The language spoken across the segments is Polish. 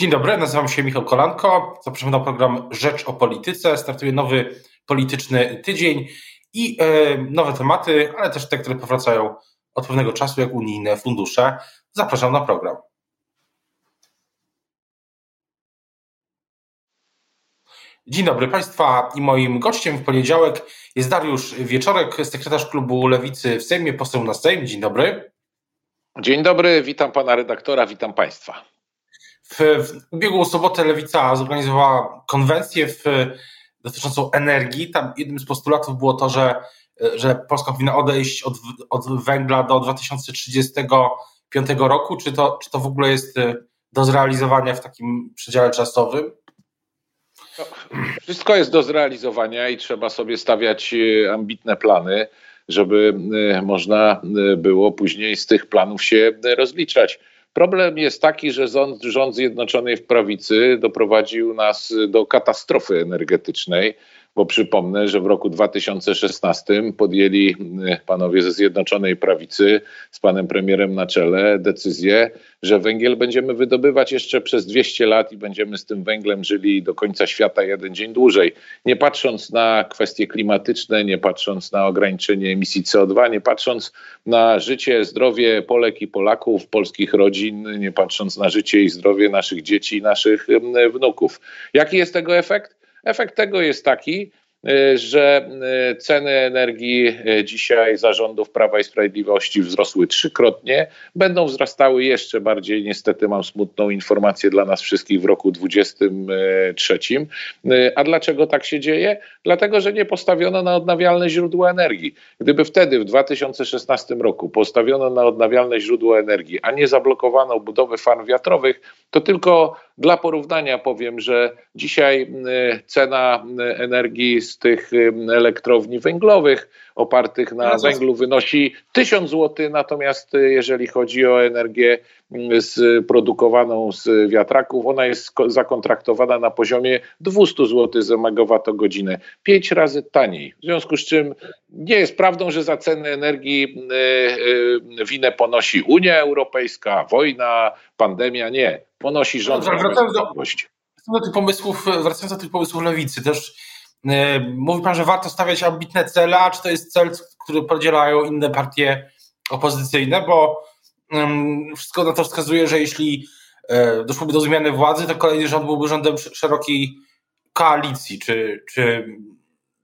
Dzień dobry, nazywam się Michał Kolanko. Zapraszam na program Rzecz o Polityce. Startuje nowy polityczny tydzień i e, nowe tematy, ale też te, które powracają od pewnego czasu, jak unijne fundusze. Zapraszam na program. Dzień dobry Państwa i moim gościem w poniedziałek jest Dariusz Wieczorek, sekretarz klubu Lewicy w Sejmie, poseł na Sejm. Dzień dobry. Dzień dobry, witam pana redaktora, witam państwa. W, ubiegłą sobotę Lewica zorganizowała konwencję w, dotyczącą energii. Tam jednym z postulatów było to, że, że Polska powinna odejść od, od węgla do 2035 roku. Czy to, czy to w ogóle jest do zrealizowania w takim przedziale czasowym? No, wszystko jest do zrealizowania i trzeba sobie stawiać e, ambitne plany, żeby e, można było później z tych planów się rozliczać. Problem jest taki, że rząd, rząd Zjednoczonej w prawicy doprowadził nas do katastrofy energetycznej bo przypomnę, że w roku 2016 podjęli e, panowie ze Zjednoczonej Prawicy z panem premierem na czele decyzję, że węgiel będziemy wydobywać jeszcze przez 200 lat i będziemy z tym węglem żyli do końca świata jeden dzień dłużej. Nie patrząc na kwestie klimatyczne, nie patrząc na ograniczenie emisji CO2, nie patrząc na życie, zdrowie Polek i Polaków, polskich rodzin, nie patrząc na życie i zdrowie naszych dzieci i naszych wnuków. Jaki jest tego efekt? Efekt tego jest taki, y, że y, ceny energii y, dzisiaj zarządów Prawa i Sprawiedliwości wzrosły trzykrotnie, będą wzrastały jeszcze bardziej. Niestety mam smutną informację dla nas wszystkich w roku 2023. A dlaczego tak się dzieje? Dlatego, że nie postawiono na odnawialne źródła energii. Gdyby wtedy w 2016 roku postawiono na odnawialne źródła energii, a nie zablokowano budowy farm wiatrowych, to tylko dla porównania powiem, że dzisiaj y, cena y, energii z tych y, elektrowni węglowych opartych na węglu wynosi 1000 zł, natomiast jeżeli chodzi o energię produkowaną z wiatraków, ona jest zakontraktowana na poziomie 200 zł za megawattogodzinę, pięć razy taniej. W związku z czym nie jest prawdą, że za ceny energii winę ponosi Unia Europejska, wojna, pandemia, nie ponosi rząd. No, wracając do, do tych pomysłów, wracając do tych pomysłów lewicy, też yy, mówi pan, że warto stawiać ambitne cele, a czy to jest cel, który podzielają inne partie opozycyjne, bo yy, wszystko na to wskazuje, że jeśli yy, doszłoby do zmiany władzy, to kolejny rząd byłby rządem szerokiej koalicji. Czy, czy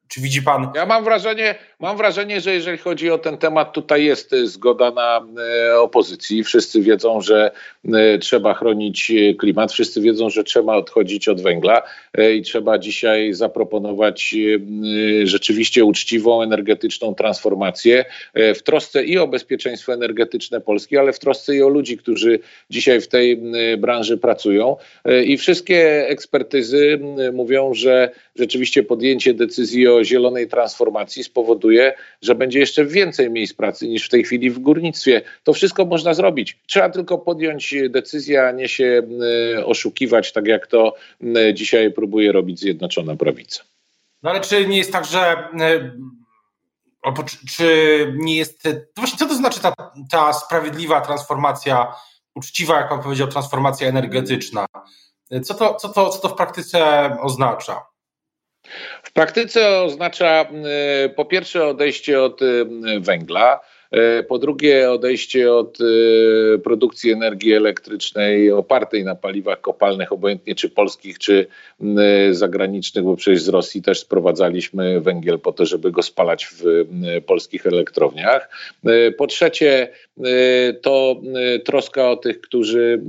czy widzi pan? Ja mam wrażenie, mam wrażenie, że jeżeli chodzi o ten temat, tutaj jest e, zgoda na e, opozycji. Wszyscy wiedzą, że e, trzeba chronić klimat, wszyscy wiedzą, że trzeba odchodzić od węgla i trzeba dzisiaj zaproponować rzeczywiście uczciwą energetyczną transformację w trosce i o bezpieczeństwo energetyczne Polski, ale w trosce i o ludzi, którzy dzisiaj w tej branży pracują. I wszystkie ekspertyzy mówią, że rzeczywiście podjęcie decyzji o zielonej transformacji spowoduje, że będzie jeszcze więcej miejsc pracy niż w tej chwili w górnictwie. To wszystko można zrobić. Trzeba tylko podjąć decyzję, a nie się e, oszukiwać, tak jak to e, dzisiaj próbuje robić Zjednoczona Prawica. No ale czy nie jest tak, że e, czy nie jest. Właśnie co to znaczy ta, ta sprawiedliwa transformacja, uczciwa, jak pan powiedział, transformacja energetyczna? Co to, co to, co to w praktyce oznacza? W praktyce oznacza y, po pierwsze odejście od y, węgla, po drugie odejście od produkcji energii elektrycznej opartej na paliwach kopalnych, obojętnie czy polskich, czy zagranicznych, bo przecież z Rosji też sprowadzaliśmy węgiel po to, żeby go spalać w polskich elektrowniach. Po trzecie to troska o tych, którzy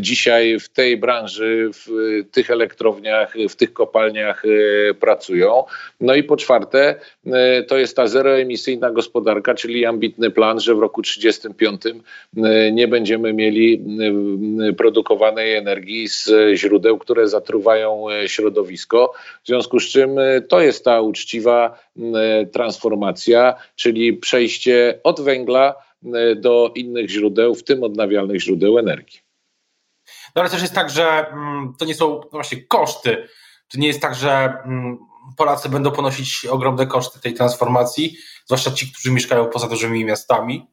dzisiaj w tej branży, w tych elektrowniach, w tych kopalniach e, pracują. No i po czwarte, e, to jest ta zeroemisyjna gospodarka, czyli ambitny plan, że w roku 35 e, nie będziemy mieli produkowanej energii z źródeł, które zatruwają środowisko. W związku z czym to jest ta uczciwa transformacja, czyli przejście od węgla do innych źródeł, w tym odnawialnych źródeł energii. No ale też jest tak, że mm, to nie są właśnie koszty. To nie jest tak, że mm, Polacy będą ponosić ogromne koszty tej transformacji, zwłaszcza ci, którzy mieszkają poza dużymi miastami.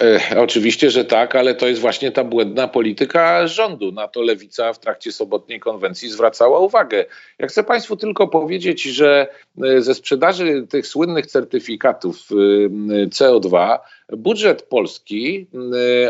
E, oczywiście, że tak, ale to jest właśnie ta błędna polityka rządu. Na to lewica w trakcie sobotniej konwencji zwracała uwagę. Ja chcę Państwu tylko powiedzieć, że e, ze sprzedaży tych słynnych certyfikatów e, CO2 budżet polski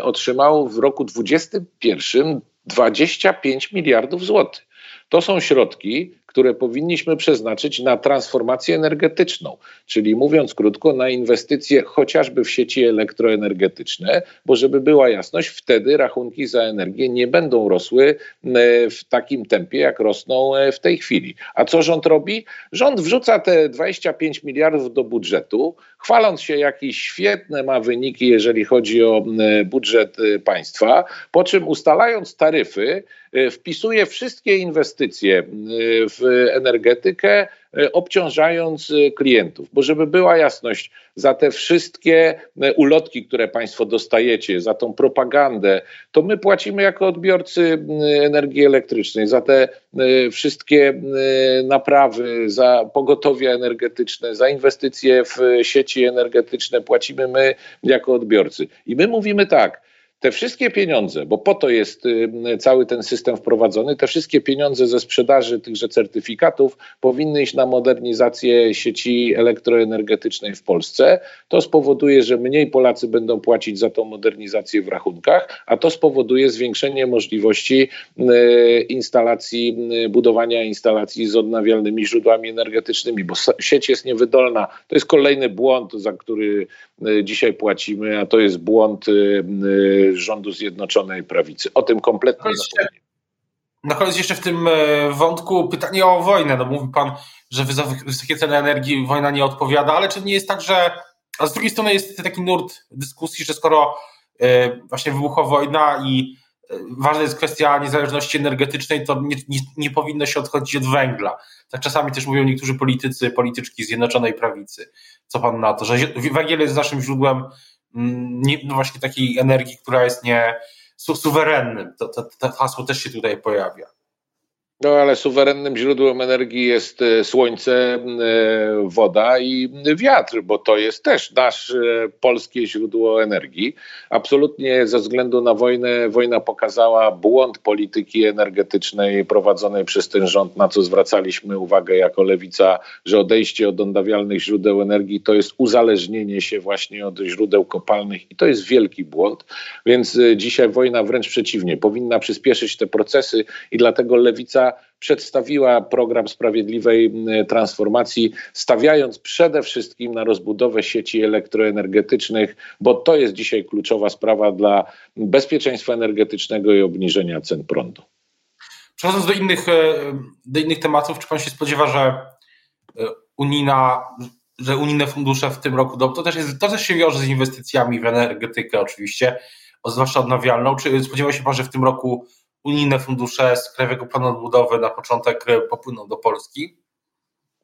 otrzymał w roku 2021 25 miliardów złotych. To są środki, które powinniśmy przeznaczyć na transformację energetyczną, czyli mówiąc krótko, na inwestycje chociażby w sieci elektroenergetyczne, bo żeby była jasność, wtedy rachunki za energię nie będą rosły e, w takim tempie, jak rosną e, w tej chwili. A co rząd robi? Rząd wrzuca te 25 miliardów do budżetu, chwaląc się, jakie świetne ma wyniki, jeżeli chodzi o e, budżet państwa, po czym ustalając taryfy, wpisuje wszystkie inwestycje w energetykę, e, obciążając e, klientów. Bo żeby była jasność, za te wszystkie e, ulotki, które Państwo dostajecie, za tą propagandę, to my płacimy jako odbiorcy energii elektrycznej, za te wszystkie naprawy, za pogotowie energetyczne, za inwestycje w sieci energetyczne płacimy my jako odbiorcy. I my mówimy tak, te wszystkie pieniądze, bo po to jest y, cały ten system wprowadzony, te wszystkie pieniądze ze sprzedaży tychże certyfikatów powinny iść na modernizację sieci elektroenergetycznej w Polsce. To spowoduje, że mniej Polacy będą płacić za tą modernizację w rachunkach, a to spowoduje zwiększenie możliwości y, instalacji, y, budowania instalacji z odnawialnymi źródłami energetycznymi, bo sieć jest niewydolna. To jest kolejny błąd, za który dzisiaj płacimy, a to jest błąd rządu Zjednoczonej Prawicy. O tym kompletnie zapomniałem. Na koniec jeszcze w tym e, wątku pytanie o wojnę. No mówi pan, że wysokie ceny energii wojna nie odpowiada, ale czy nie jest tak, że a z drugiej strony jest taki nurt dyskusji, że skoro e, właśnie wybuchła wojna i e, ważna jest kwestia niezależności energetycznej, to nie, nie, nie, powinno się odchodzić od węgla. Tak czasami też mówią niektórzy politycy, polityczki Zjednoczonej Prawicy. Co pan na to, że węgiel jest naszym źródłem nie, no właśnie takiej energii, która jest nie su, suwerennym. To, to, to hasło też się tutaj pojawia. No ale suwerennym źródłem energii jest e, słońce, e, woda i wiatr, bo to jest też nasze polskie źródło energii. Absolutnie ze względu na wojnę, wojna pokazała błąd polityki energetycznej prowadzonej przez ten rząd, na co zwracaliśmy uwagę jako lewica, że odejście od odnawialnych źródeł energii to jest uzależnienie się właśnie od źródeł kopalnych i to jest wielki błąd. Więc e, dzisiaj wojna wręcz przeciwnie, powinna przyspieszyć te procesy i dlatego lewica przedstawiła program sprawiedliwej transformacji, stawiając przede wszystkim na rozbudowę sieci elektroenergetycznych, bo to jest dzisiaj kluczowa sprawa dla bezpieczeństwa energetycznego i obniżenia cen prądu. Przechodząc do innych, e, do innych tematów, czy pan się spodziewa, że e, unijna, że unijne fundusze w tym roku, to też, jest, to też się wiąże z inwestycjami w energetykę oczywiście, zwłaszcza odnawialną. Czy spodziewa się pan, że w tym roku unijne fundusze z Krajowego Planu Odbudowy na początek popłyną do Polski?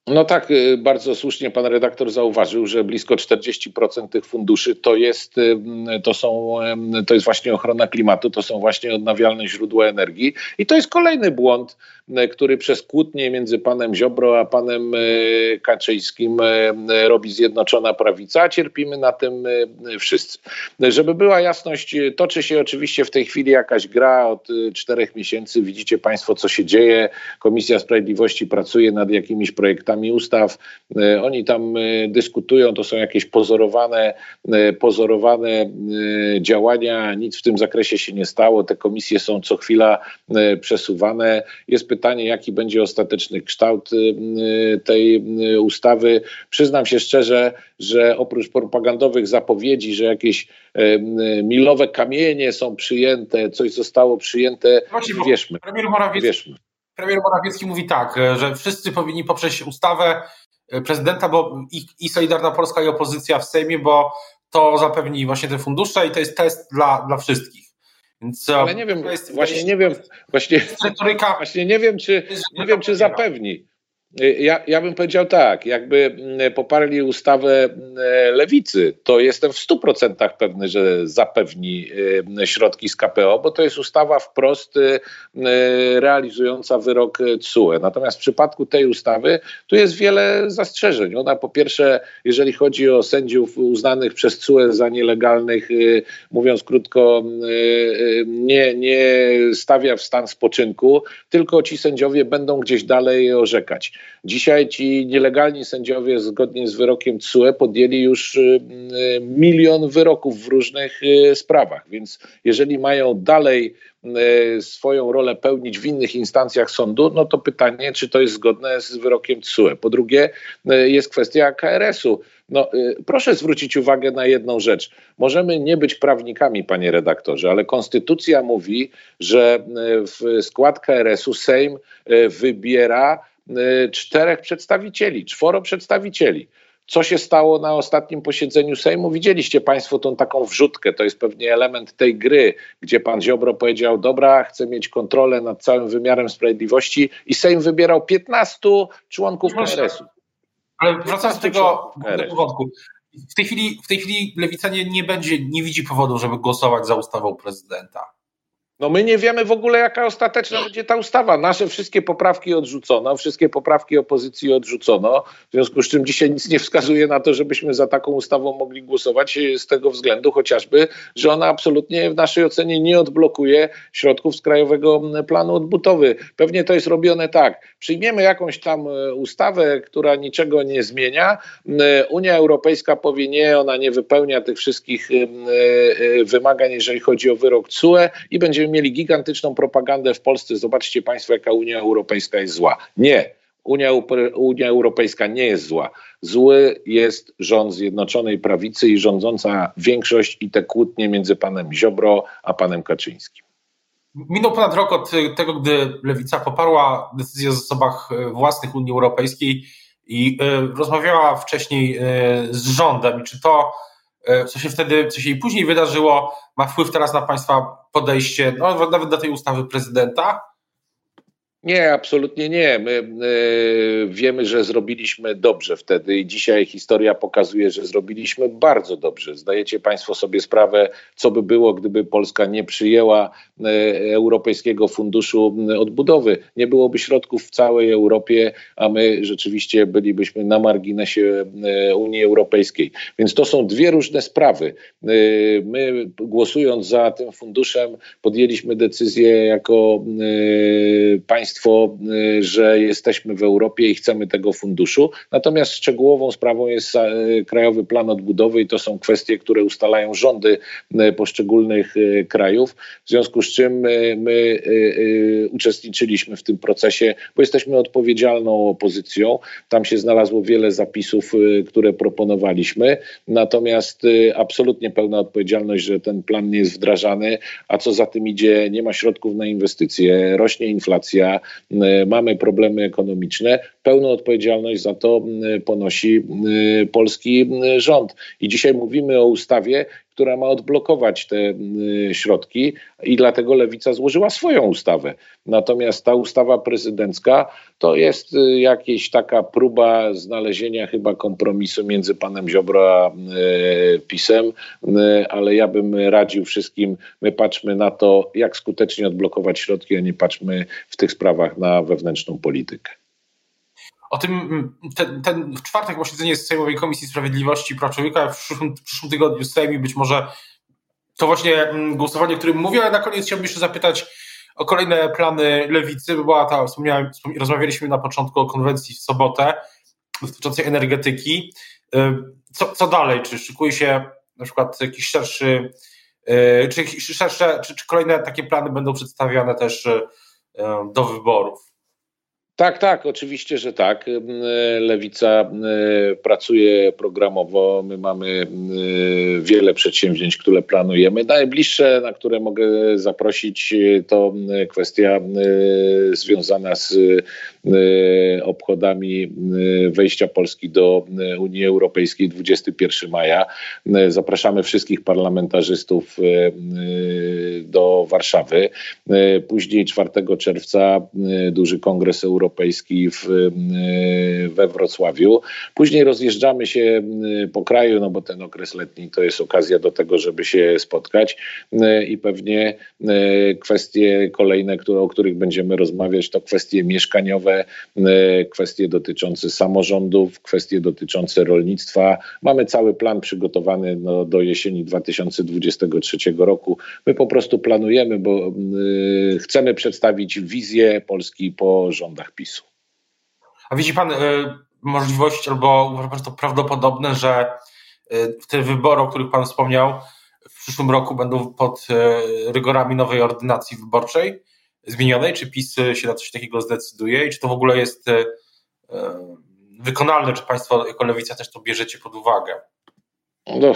No tak, y, bardzo słusznie pan redaktor zauważył, że blisko 40% tych funduszy to jest, y, to są, to jest właśnie ochrona klimatu, to są właśnie odnawialne źródła energii i to jest kolejny błąd, który przez kłótnie między panem Ziobro a panem Kaczyńskim robi Zjednoczona Prawica, cierpimy na tym wszyscy. Żeby była jasność, toczy się oczywiście w tej chwili jakaś gra od czterech miesięcy, widzicie państwo co się dzieje, Komisja Sprawiedliwości pracuje nad jakimiś projektami ustaw. E, oni tam e, dyskutują, to są jakieś pozorowane, e, pozorowane działania, nic w tym zakresie się nie stało. Te komisje są co chwila przesuwane. Jest pytanie, jaki będzie ostateczny kształt tej ustawy. Przyznam się szczerze, że oprócz propagandowych zapowiedzi, że jakieś milowe kamienie są przyjęte, coś zostało przyjęte, Właśnie, wierzmy. Premier Morawiecki, wierzmy premier Morawiecki mówi tak, że wszyscy powinni poprzeć ustawę prezydenta, bo i, i Solidarna Polska i opozycja w Sejmie, bo to zapewni właśnie te fundusze i to jest test dla, dla wszystkich. Więc, Ale nie wiem, jest, właśnie nie wiem, właśnie, retoryka, właśnie nie wiem, czy, nie wiem, czy zapewni. Ja, ja bym powiedział tak, jakby mm, poparli ustawę mm, lewicy, to jestem w 100% pewny, że zapewni mm, środki z KPO, bo to jest ustawa wprost realizująca wyrok CUE. Natomiast w przypadku tej ustawy tu jest wiele zastrzeżeń. Ona po pierwsze, jeżeli chodzi o sędziów uznanych przez CUE za nielegalnych, mówiąc krótko, nie, nie stawia w stan spoczynku, tylko ci sędziowie będą gdzieś dalej orzekać. Dzisiaj ci nielegalni sędziowie, zgodnie z wyrokiem CUE, podjęli już y, y, milion wyroków w różnych y, sprawach, więc jeżeli mają dalej swoją rolę pełnić w innych instancjach sądu, no to pytanie, czy to jest zgodne z wyrokiem CUE. Po drugie, jest kwestia KRS-u. No, proszę zwrócić uwagę na jedną rzecz. Możemy nie być prawnikami, panie redaktorze, ale konstytucja mówi, że w skład KRS-u Sejm wybiera czterech przedstawicieli, czworo przedstawicieli. Co się stało na ostatnim posiedzeniu Sejmu? Widzieliście Państwo tą taką wrzutkę. To jest pewnie element tej gry, gdzie pan Ziobro powiedział: Dobra, chcę mieć kontrolę nad całym wymiarem sprawiedliwości, i Sejm wybierał 15 członków KRS-u. Ale wracając do tego wątku. W tej chwili, w tej chwili lewica nie, nie będzie, nie widzi powodu, żeby głosować za ustawą prezydenta. No my nie wiemy w ogóle, jaka ostateczna będzie ta ustawa. Nasze wszystkie poprawki odrzucono, wszystkie poprawki opozycji odrzucono, w związku z czym dzisiaj nic nie wskazuje na to, żebyśmy za taką ustawą mogli głosować z tego względu chociażby, że ona absolutnie w naszej ocenie nie odblokuje środków z Krajowego Planu Odbudowy. Pewnie to jest robione tak. Przyjmiemy jakąś tam e, ustawę, która niczego nie zmienia. E, Unia Europejska powie nie, ona nie wypełnia tych wszystkich e, wymagań, jeżeli chodzi o wyrok CUE i będziemy będziemy mieli gigantyczną propagandę w Polsce. Zobaczcie Państwo, jaka Unia Europejska jest zła. Nie. Unia, Unia Europejska nie jest zła. Zły jest rząd Zjednoczonej Prawicy i rządząca większość i te kłótnie między panem Ziobro a panem Kaczyńskim. Minął ponad rok od tego, gdy Lewica poparła decyzję o zasobach własnych Unii Europejskiej i e, rozmawiała wcześniej e, z rządem. I czy to co się wtedy, co się i później wydarzyło, ma wpływ teraz na Państwa podejście, no, nawet do tej ustawy prezydenta? Nie, absolutnie nie. My y, wiemy, że zrobiliśmy dobrze wtedy i dzisiaj historia pokazuje, że zrobiliśmy bardzo dobrze. Zdajecie Państwo sobie sprawę, co by było, gdyby Polska nie przyjęła y, Europejskiego Funduszu Odbudowy. Nie byłoby środków w całej Europie, a my rzeczywiście bylibyśmy na marginesie y, Unii Europejskiej. Więc to są dwie różne sprawy. My głosując za tym funduszem podjęliśmy decyzję jako państwo, państwo, y, że jesteśmy w Europie i chcemy tego funduszu. Natomiast szczegółową sprawą jest y, Krajowy Plan Odbudowy i to są kwestie, które ustalają rządy y, poszczególnych krajów. W związku z czym my uczestniczyliśmy w tym procesie, bo jesteśmy odpowiedzialną opozycją. Tam się znalazło wiele zapisów, które proponowaliśmy. Natomiast absolutnie pełna odpowiedzialność, że ten plan nie jest wdrażany, a co za tym idzie, nie ma środków na inwestycje, rośnie inflacja, mamy problemy ekonomiczne, pełną odpowiedzialność za to ponosi polski rząd. I dzisiaj mówimy o ustawie, która ma odblokować te środki i dlatego Lewica złożyła swoją ustawę. Natomiast ta ustawa prezydencka to jest y, jakaś taka próba znalezienia chyba kompromisu między panem Ziobro a y, PiSem, ale ja bym radził wszystkim, my patrzmy na to, jak skutecznie odblokować środki, a nie patrzmy w tych sprawach na wewnętrzną politykę. O tym, ten, ten w czwartek posiedzenie Sejmowej Komisji Sprawiedliwości i Praw Człowieka w przyszłym, w przyszłym tygodniu Sejmie być może to właśnie mm, głosowanie, o którym mówię, ale na koniec chciałbym jeszcze zapytać o kolejne plany lewicy, była ta, wspomniałem, rozmawialiśmy na początku o konwencji w sobotę dotyczącej energetyki. Y, co, co dalej? Czy szykuje się na przykład jakiś szerszy, y, czy, szersze, czy, czy kolejne takie plany będą przedstawiane też y, do wyborów? Tak, tak, oczywiście, że tak. Lewica pracuje programowo. My mamy wiele przedsięwzięć, które planujemy. Najbliższe, na które mogę zaprosić, to kwestia związana z obchodami wejścia Polski do Unii Europejskiej 21 maja. Zapraszamy wszystkich parlamentarzystów do Warszawy. Później 4 czerwca duży kongres europejski Europejski w, we Wrocławiu. Później rozjeżdżamy się po kraju, no bo ten okres letni to jest okazja do tego, żeby się spotkać i pewnie kwestie kolejne, które, o których będziemy rozmawiać, to kwestie mieszkaniowe, kwestie dotyczące samorządów, kwestie dotyczące rolnictwa. Mamy cały plan przygotowany no, do jesieni 2023 roku. My po prostu planujemy, bo chcemy przedstawić wizję Polski po rządach PiSu. A widzi pan y, możliwość, albo po prostu prawdopodobne, że y, te wybory, o których pan wspomniał, w przyszłym roku będą pod y, rygorami nowej ordynacji wyborczej zmienionej? Czy PiS się na coś takiego zdecyduje i czy to w ogóle jest y, y, wykonalne? Czy państwo jako lewica też to bierzecie pod uwagę? No,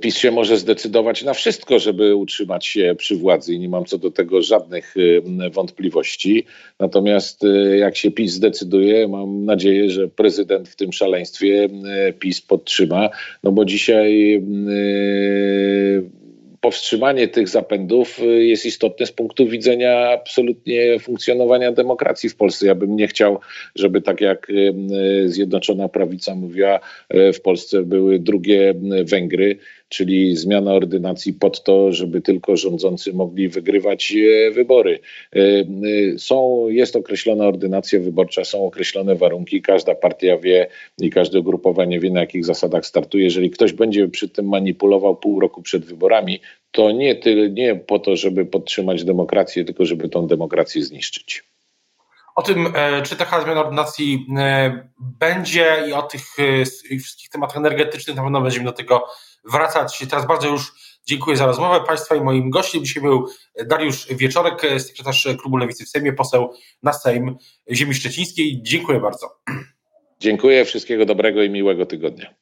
PiS się może zdecydować na wszystko, żeby utrzymać się przy władzy i nie mam co do tego żadnych y, wątpliwości. Natomiast y, jak się PiS zdecyduje, mam nadzieję, że prezydent w tym szaleństwie y, PiS podtrzyma, no bo dzisiaj powstrzymanie tych zapędów y, jest istotne z punktu widzenia absolutnie funkcjonowania demokracji w Polsce. Ja bym nie chciał, żeby tak jak y, y, Zjednoczona Prawica mówiła, w Polsce były drugie Węgry czyli zmiana ordynacji pod to, żeby tylko rządzący mogli wygrywać e, wybory. E, e, są, jest określona ordynacja wyborcza, są określone warunki, każda partia wie i każde ugrupowanie wie na jakich zasadach startuje. Jeżeli ktoś będzie przy tym manipulował pół roku przed wyborami, to nie, nie po to, żeby podtrzymać demokrację, tylko żeby tą demokrację zniszczyć. O tym, czy taka zmiana ordynacji będzie i o tych wszystkich tematach energetycznych na pewno będziemy do tego wracać. Teraz bardzo już dziękuję za rozmowę Państwa i moim gościem dzisiaj był Dariusz Wieczorek, sekretarz Klubu Lewicy w Sejmie, poseł na Sejm Ziemi Szczecińskiej. Dziękuję bardzo. Dziękuję, wszystkiego dobrego i miłego tygodnia.